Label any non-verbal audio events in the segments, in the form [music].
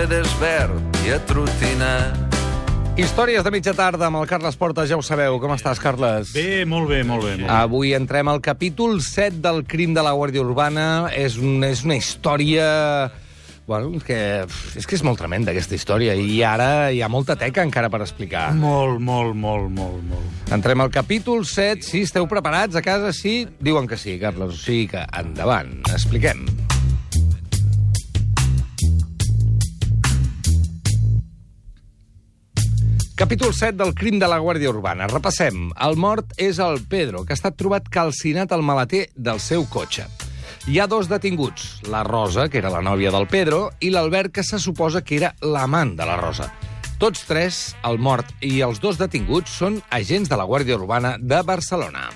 Mercedes verd i atrotinat. Històries de mitja tarda amb el Carles Porta, ja ho sabeu. Com estàs, Carles? Bé, molt bé, molt bé. Molt bé. Avui entrem al capítol 7 del crim de la Guàrdia Urbana. És, un, és una història... Bueno, és que, és que és molt tremenda, aquesta història, i ara hi ha molta teca encara per explicar. Molt, molt, molt, molt, molt. Entrem al capítol 7. Si esteu preparats a casa, sí? Diuen que sí, Carles. O sigui que endavant, expliquem. Capítol 7 del crim de la Guàrdia Urbana. Repassem. El mort és el Pedro, que ha estat trobat calcinat al maleter del seu cotxe. Hi ha dos detinguts, la Rosa, que era la nòvia del Pedro, i l'Albert, que se suposa que era l'amant de la Rosa. Tots tres, el mort i els dos detinguts, són agents de la Guàrdia Urbana de Barcelona.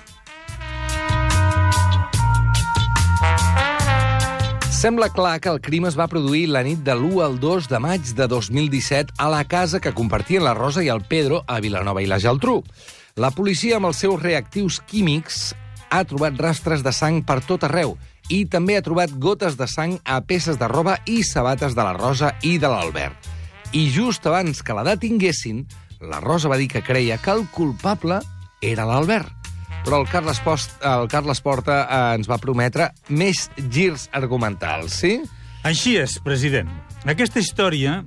Sembla clar que el crim es va produir la nit de l'1 al 2 de maig de 2017 a la casa que compartien la Rosa i el Pedro a Vilanova i la Geltrú. La policia, amb els seus reactius químics, ha trobat rastres de sang per tot arreu i també ha trobat gotes de sang a peces de roba i sabates de la Rosa i de l'Albert. I just abans que la detinguessin, la Rosa va dir que creia que el culpable era l'Albert. Però el Carles, Post, el Carles Porta eh, ens va prometre més girs argumentals, sí? Així és, president. Aquesta història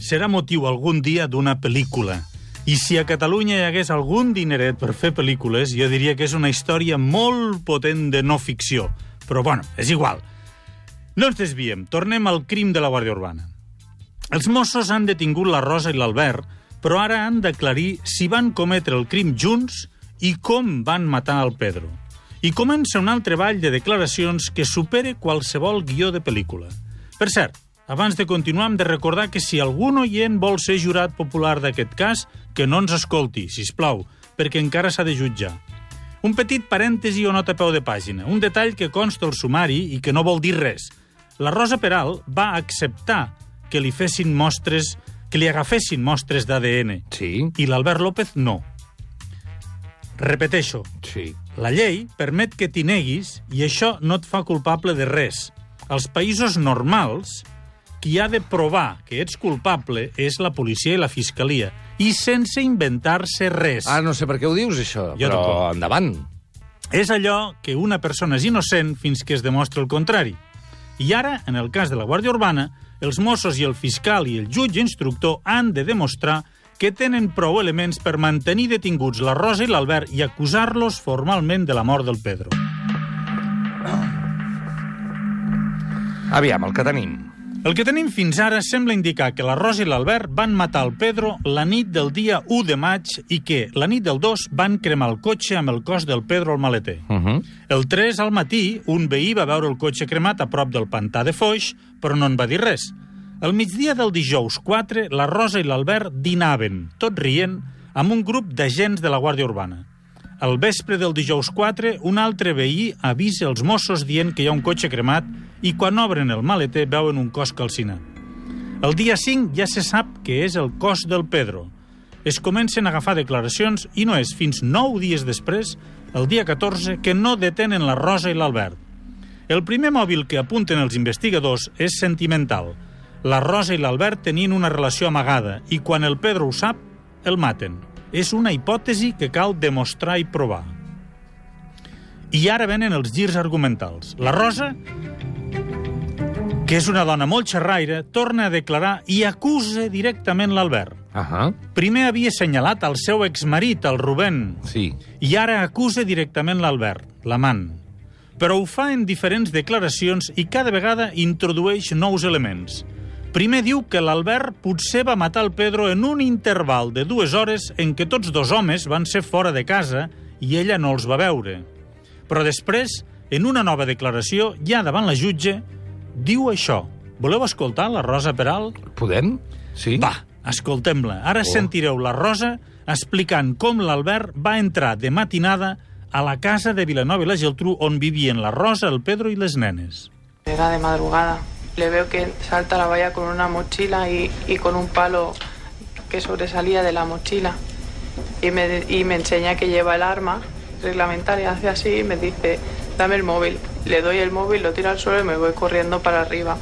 serà motiu algun dia d'una pel·lícula. I si a Catalunya hi hagués algun dineret per fer pel·lícules, jo diria que és una història molt potent de no ficció. Però, bueno, és igual. No ens desviem. Tornem al crim de la Guàrdia Urbana. Els Mossos han detingut la Rosa i l'Albert, però ara han d'aclarir si van cometre el crim junts i com van matar el Pedro. I comença un altre ball de declaracions que supere qualsevol guió de pel·lícula. Per cert, abans de continuar hem de recordar que si algun oient vol ser jurat popular d'aquest cas, que no ens escolti, si plau, perquè encara s'ha de jutjar. Un petit parèntesi o nota a peu de pàgina, un detall que consta al sumari i que no vol dir res. La Rosa Peral va acceptar que li fessin mostres que li agafessin mostres d'ADN. Sí. I l'Albert López no. Repeteixo, Sí. la llei permet que t'hi neguis i això no et fa culpable de res. Als països normals, qui ha de provar que ets culpable és la policia i la fiscalia, i sense inventar-se res. Ah, no sé per què ho dius, això, Jo però tampoc. endavant. És allò que una persona és innocent fins que es demostra el contrari. I ara, en el cas de la Guàrdia Urbana, els Mossos i el fiscal i el jutge instructor han de demostrar que tenen prou elements per mantenir detinguts la Rosa i l'Albert i acusar-los formalment de la mort del Pedro. Aviam, el que tenim. El que tenim fins ara sembla indicar que la Rosa i l'Albert van matar el Pedro la nit del dia 1 de maig i que, la nit del 2, van cremar el cotxe amb el cos del Pedro al maleter. Uh -huh. El 3 al matí, un veí va veure el cotxe cremat a prop del pantà de Foix, però no en va dir res. Al migdia del dijous 4, la Rosa i l'Albert dinaven, tot rient, amb un grup d'agents de la Guàrdia Urbana. Al vespre del dijous 4, un altre veí avisa els Mossos dient que hi ha un cotxe cremat i quan obren el maleter veuen un cos calcinat. El dia 5 ja se sap que és el cos del Pedro. Es comencen a agafar declaracions i no és fins 9 dies després, el dia 14, que no detenen la Rosa i l'Albert. El primer mòbil que apunten els investigadors és sentimental. La Rosa i l'Albert tenien una relació amagada i quan el Pedro ho sap, el maten. És una hipòtesi que cal demostrar i provar. I ara venen els girs argumentals. La Rosa, que és una dona molt xerraire, torna a declarar i acusa directament l'Albert. Uh -huh. Primer havia assenyalat el seu exmarit, el Rubén, Sí. i ara acusa directament l'Albert, l'amant. Però ho fa en diferents declaracions i cada vegada introdueix nous elements. Primer diu que l'Albert potser va matar el Pedro en un interval de dues hores en què tots dos homes van ser fora de casa i ella no els va veure. Però després, en una nova declaració, ja davant la jutge, diu això. Voleu escoltar la Rosa Peral? Podem? Sí? Va, escoltem-la. Ara oh. sentireu la Rosa explicant com l'Albert va entrar de matinada a la casa de Vilanova i la Geltrú on vivien la Rosa, el Pedro i les nenes. Era de madrugada. Le veo que salta a la valla con una mochila y, y con un palo que sobresalía de la mochila. Y me, y me enseña que lleva el arma reglamentaria, hace así y me dice, dame el móvil. Le doy el móvil, lo tiro al suelo y me voy corriendo para arriba.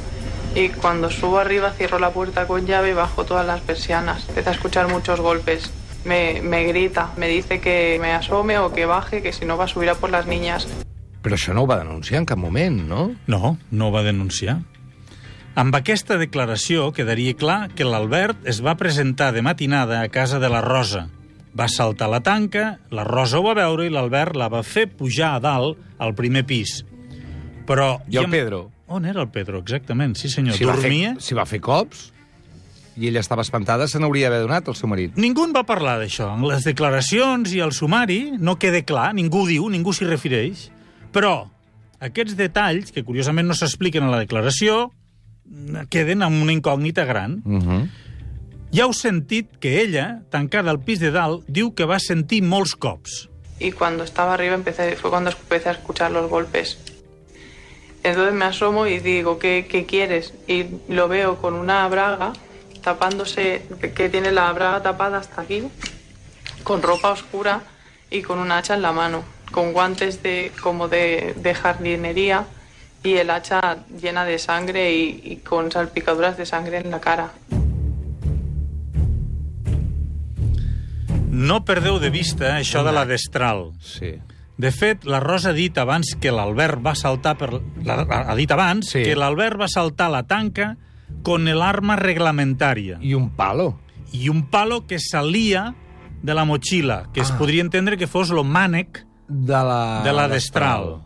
Y cuando subo arriba cierro la puerta con llave y bajo todas las persianas. Empiezo a escuchar muchos golpes. Me, me grita, me dice que me asome o que baje, que si no va a subir a por las niñas. Però això no ho va denunciar en cap moment, no? No, no ho va denunciar. Amb aquesta declaració quedaria clar que l'Albert es va presentar de matinada a casa de la Rosa. Va saltar la tanca, la Rosa ho va veure i l'Albert la va fer pujar a dalt al primer pis. Però... I el ja- Pedro? On era el Pedro, exactament? Sí, senyor. Si va, Dormia? si va fer cops i ella estava espantada, se n'hauria d'haver donat el seu marit. Ningú en va parlar d'això. En les declaracions i el sumari no queda clar, ningú diu, ningú s'hi refereix. Però aquests detalls, que curiosament no s'expliquen a la declaració, queden amb una incògnita gran. Uh -huh. Ja heu sentit que ella, tancada al pis de dalt, diu que va sentir molts cops. Y cuando estaba arriba empecé, fue cuando empecé a escuchar los golpes. Entonces me asomo y digo, ¿qué, qué quieres? Y lo veo con una braga tapándose, que tiene la braga tapada hasta aquí, con ropa oscura y con un hacha en la mano, con guantes de, como de, de jardinería y el hacha llena de sangre y, y con salpicaduras de sangre en la cara. No perdeu de vista això de la destral. Sí. De fet, la Rosa ha dit abans que l'Albert va saltar per... La, ha dit abans Sí. que l'Albert va saltar la tanca con el arma reglamentària I un palo. i un palo que salia de la motxilla, que es Ah. podria entendre que fos lo mànec De la... de la destral.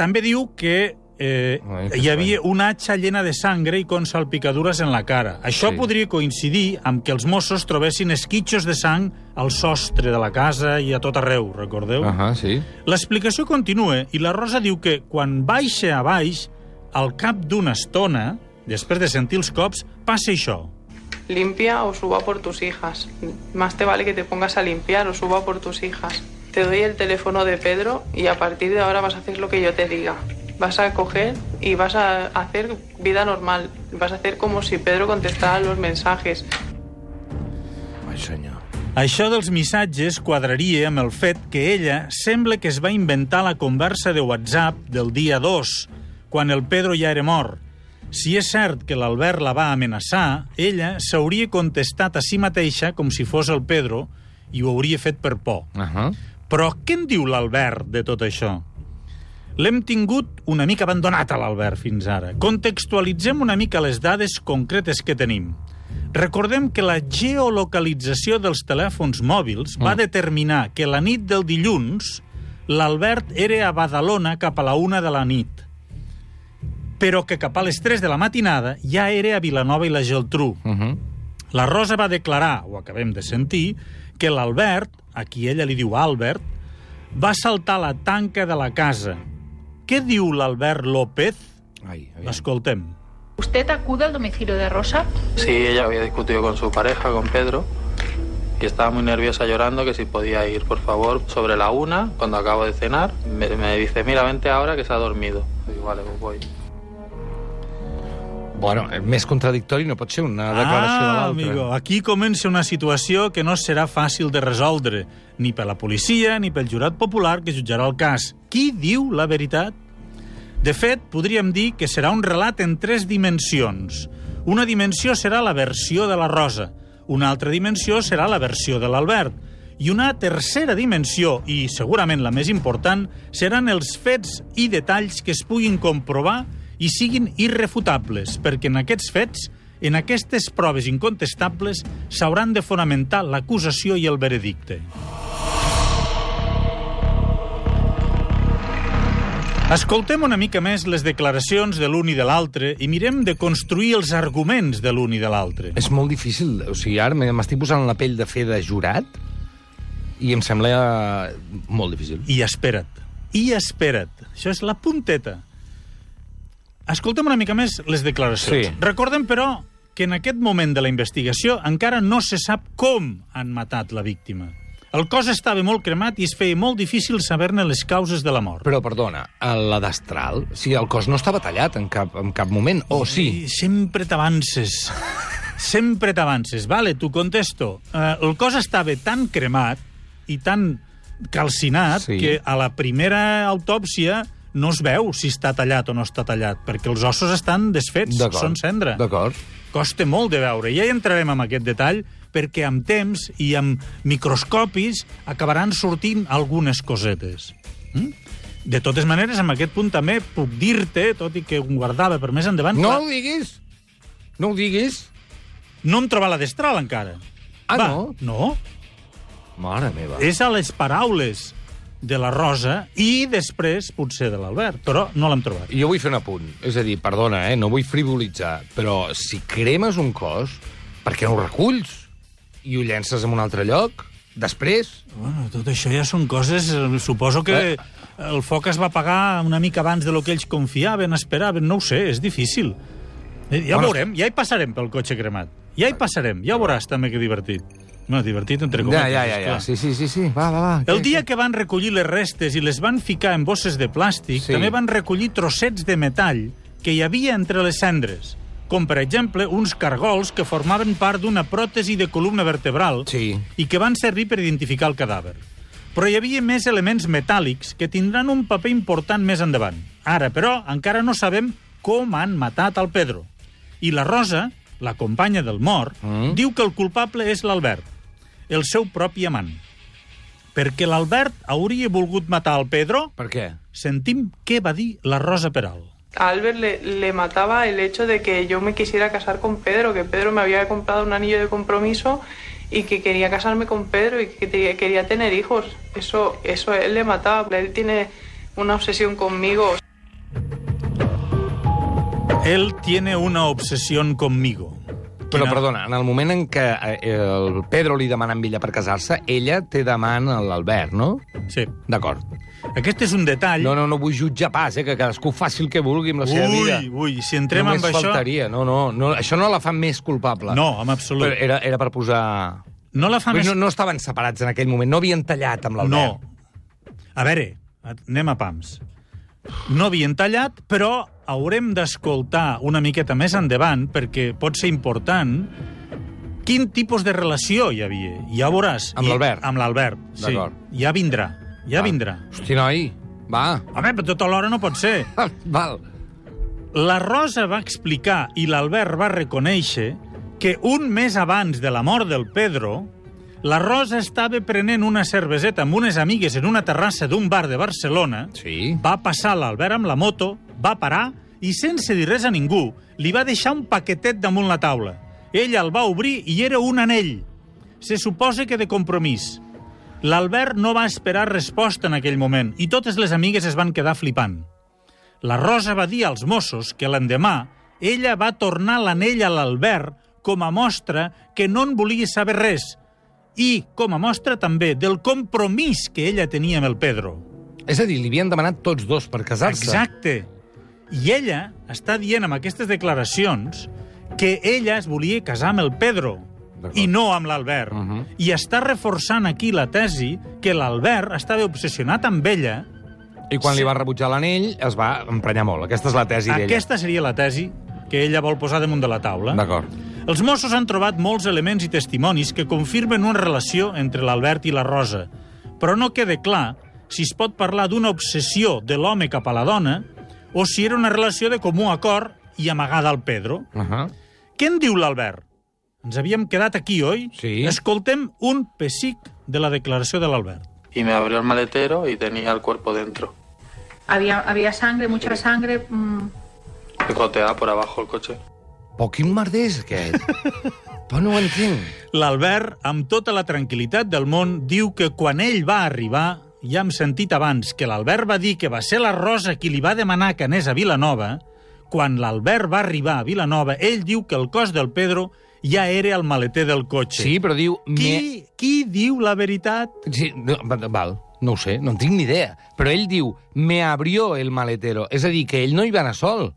També diu que eh, que hi havia una atxa llena de sangre i con salpicadures en la cara. Això Sí. podria coincidir amb que els Mossos trobessin esquitxos de sang al sostre de la casa i a tot arreu, recordeu? Ahà, sí. L'explicació continua i la Rosa diu que quan baixa a baix, al cap d'una estona, després de sentir els cops, passa això. Limpia o suba por tus hijas. Más te vale que te pongas a limpiar o suba por tus hijas. Te doy el teléfono de Pedro y a partir de ahora vas a hacer lo que yo te diga. Vas a coger y vas a hacer vida normal. Vas a hacer como si Pedro contestara los mensajes. Ai, senyor. Això dels missatges quadraria amb el fet que ella sembla que es va inventar la conversa de WhatsApp del dia 2, quan el Pedro ja era mort. Si és cert que l'Albert la va amenaçar, ella s'hauria contestat a si mateixa com si fos el Pedro i ho hauria fet per por. Ahà. Però què en diu l'Albert de tot això? L'hem tingut una mica abandonat a l'Albert fins ara. Contextualitzem una mica les dades concretes que tenim. Recordem que la geolocalització dels telèfons mòbils va determinar que la nit del dilluns l'Albert era a Badalona cap a la una de la nit, però que cap a les 3 de la matinada ja era a Vilanova i la Geltrú. Uh -huh. La Rosa va declarar, ho acabem de sentir, que l'Albert, a qui ella li diu Albert, va saltar la tanca de la casa. Què diu l'Albert López? L'escoltem. ¿Usted acude al domicilio de Rosa? Sí, ella había discutido con su pareja, con Pedro, y estaba muy nerviosa llorando que si podía ir, por favor, sobre la una, cuando acabo de cenar. Me, me dice, mira, vente ahora que se ha dormido. Digo, vale, pues voy. Bueno, més contradictori no pot ser una declaració de ah, l'altra. amigo, aquí comença una situació que no serà fàcil de resoldre, ni per la policia ni pel jurat popular que jutjarà el cas. Qui diu la veritat? De fet, podríem dir que serà un relat en tres dimensions. Una dimensió serà la versió de la Rosa, una altra dimensió serà la versió de l'Albert, i una tercera dimensió, i segurament la més important, seran els fets i detalls que es puguin comprovar i siguin irrefutables, perquè en aquests fets, en aquestes proves incontestables, s'hauran de fonamentar l'acusació i el veredicte. Escoltem una mica més les declaracions de l'un i de l'altre i mirem de construir els arguments de l'un i de l'altre. És molt difícil. O sigui, ara m'estic posant la pell de fer de jurat I em sembla molt difícil. I espera't. I espera't. Això és la punteta. Escolta'm una mica més les declaracions. Sí. Recordem, però, que en aquest moment de la investigació encara no se sap com han matat la víctima. El cos estava molt cremat i es feia molt difícil saber-ne les causes de la mort. Però, perdona, la d'Astral, si el cos no estava tallat en cap, en cap moment, o sí? I sempre t'avances. sempre t'avances. Vale, t'ho contesto. Uh, el cos estava tan cremat i tan calcinat Sí. que a la primera autòpsia no es veu si està tallat o no està tallat, perquè els ossos estan desfets, són cendra. D'acord. Costa molt de veure. Ja hi entrarem en aquest detall, perquè amb temps i amb microscopis acabaran sortint algunes cosetes. Mm? De totes maneres, en aquest punt també puc dir-te, tot i que ho guardava per més endavant, No clar, ho diguis! No ho diguis! no hem trobat la destral encara. Ah, Va, no? No, Mare meva. és a les paraules de la Rosa i després, potser, de l'Albert, però no l'hem trobat. Jo vull fer un apunt. És a dir, perdona, eh, no vull frivolitzar, però si cremes un cos, per què no ho reculls? I ho llences en un altre lloc? Després? Bueno, tot això ja són coses... eh, Suposo que Eh. el foc es va apagar una mica abans de lo que ells confiaven, esperaven, no ho sé, és difícil. Eh, Ja ho Bueno, veurem, ja hi passarem pel cotxe cremat. Ja hi passarem, ja ho veuràs també que divertit. Bueno, divertit entre Ja, cometes, ja, ja, ja. esclar. Sí, sí, sí, sí. Va, va, va. El dia que van recollir les restes i les van ficar en bosses de plàstic, Sí. també van recollir trossets de metall que hi havia entre les cendres, com per exemple uns cargols que formaven part d'una pròtesi de columna vertebral Sí. i que van servir per identificar el cadàver. Però hi havia més elements metàl·lics que tindran un paper important més endavant. Ara, però, encara no sabem com han matat el Pedro. I la Rosa, la companya del mort, Mm. diu que el culpable és l'Albert, el seu propi amant. Perquè l'Albert hauria volgut matar el Pedro, Per què? sentim què va dir la Rosa Peral. A Albert le, le mataba el hecho de que yo me quisiera casar con Pedro, que Pedro me había comprado un anillo de compromiso y que quería casarme con Pedro y que quería tener hijos. Eso, eso él le mataba. Él tiene una obsesión conmigo. Él tiene una obsesión conmigo. Però, Quina- perdona, en el moment en què eh, el Pedro li demana amb ella per casar-se, ella té demant a l'Albert, no? Sí. D'acord. Aquest és un detall... No, no, no vull jutjar pas, eh, que cadascú faci el que vulgui amb la seva vida. Ui, ui, si entrem Només amb això... faltaria. No, no, no, això no la fa més culpable. No, en absolut. Però era, era per posar... No la fa Però més... no, no estaven separats en aquell moment, no havien tallat amb No. l'Albert. A veure, anem a pams. No havien tallat, però haurem d'escoltar una miqueta més endavant, perquè pot ser important, quin tipus de relació hi havia. Ja veuràs. Amb l'Albert. Amb l'Albert, sí. Ja vindrà, ja Va. vindrà. Hosti, noi, va. Home, però tota l'hora no pot ser. [laughs] Val. La Rosa va explicar i l'Albert va reconèixer que un mes abans de la mort del Pedro, la Rosa estava prenent una cerveseta amb unes amigues en una terrassa d'un bar de Barcelona, Sí. va passar l'Albert amb la moto, va parar i, sense dir res a ningú, li va deixar un paquetet damunt la taula. Ella el va obrir i era un anell. Se suposa que de compromís. L'Albert no va esperar resposta en aquell moment i totes les amigues es van quedar flipant. La Rosa va dir als Mossos que l'endemà ella va tornar l'anell a l'Albert com a mostra que no en volia saber res i com a mostra també del compromís que ella tenia amb el Pedro. És a dir, li havien demanat tots dos per casar-se. Exacte. I ella està dient amb aquestes declaracions que ella es volia casar amb el Pedro i no amb l'Albert. Mhm. I està reforçant aquí la tesi que l'Albert estava obsessionat amb ella. I quan Sí. li va rebutjar l'anell, es va emprenyar molt. Aquesta és la tesi d'ella. Aquesta seria la tesi que ella vol posar damunt de la taula. D'acord. Els Mossos han trobat molts elements i testimonis que confirmen una relació entre l'Albert i la Rosa, però no queda clar si es pot parlar d'una obsessió de l'home cap a la dona o si era una relació de comú acord i amagada al Pedro. Uh -huh. Què en diu l'Albert? Ens havíem quedat aquí, oi? Sí. Escoltem un pessic de la declaració de l'Albert. Y me abrió el maletero y tenía el cuerpo dentro. Había, había sangre, mucha sangre. mm, Picoteada por abajo el coche. Però quin merder és aquest? Però no ho entenc. L'Albert, amb tota la tranquil·litat del món, diu que quan ell va arribar, ja hem sentit abans que l'Albert va dir que va ser la Rosa qui li va demanar que anés a Vilanova, quan l'Albert va arribar a Vilanova, ell diu que el cos del Pedro ja era al maleter del cotxe. Sí, però diu... Qui, qui diu la veritat? Me... Sí, no, val, no ho sé, no en tinc ni idea. Però ell diu, me abrió el maletero. És a dir, que ell no hi va anar sol.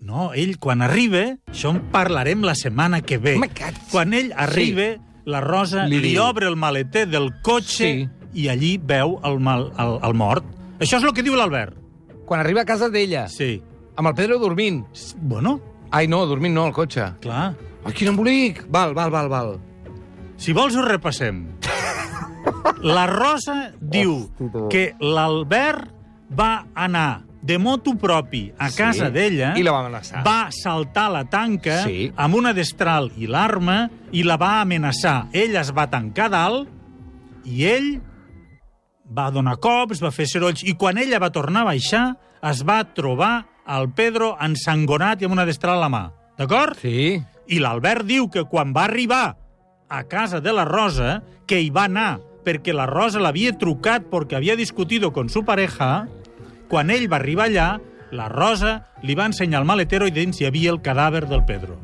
No, ell, quan arriba, això en parlarem la setmana que ve. Me caig. Quan ell arriba, la Rosa Li li, diu. obre el maleter del cotxe Sí. i allí veu el, mal, el, el mort. Això és el que diu l'Albert. Quan arriba a casa d'ella, Sí. amb el Pedro dormint. Bueno, Ai, no, dormint no, al cotxe. clar. Ai, quin embolic! Val, val, val, val. Si vols ho repassem. La Rosa diu que l'Albert va anar de moto propi a Sí, casa d'ella i la va amenaçar. va saltar la tanca Sí. amb una destral i l'arma i la va amenaçar. Ell es va tancar dalt i ell va donar cops, va fer serolls, i quan ella va tornar a baixar, es va trobar el Pedro ensangonat i amb una destral a la mà. D'acord? Sí. I l'Albert diu que quan va arribar a casa de la Rosa, que hi va anar perquè la Rosa l'havia trucat perquè havia discutido con su pareja, quan ell va arribar allà, la Rosa li va ensenyar el maletero i dins hi havia el cadàver del Pedro.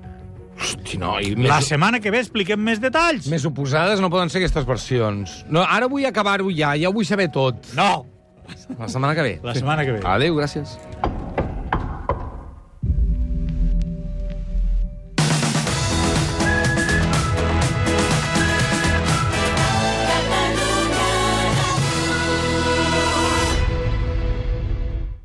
Hosti, no, i més, La setmana que ve expliquem més detalls. més oposades no poden ser aquestes versions. No, ara vull acabar-ho ja, ja ho vull saber tot. No, La setmana que ve. la setmana que ve. Adéu, gràcies.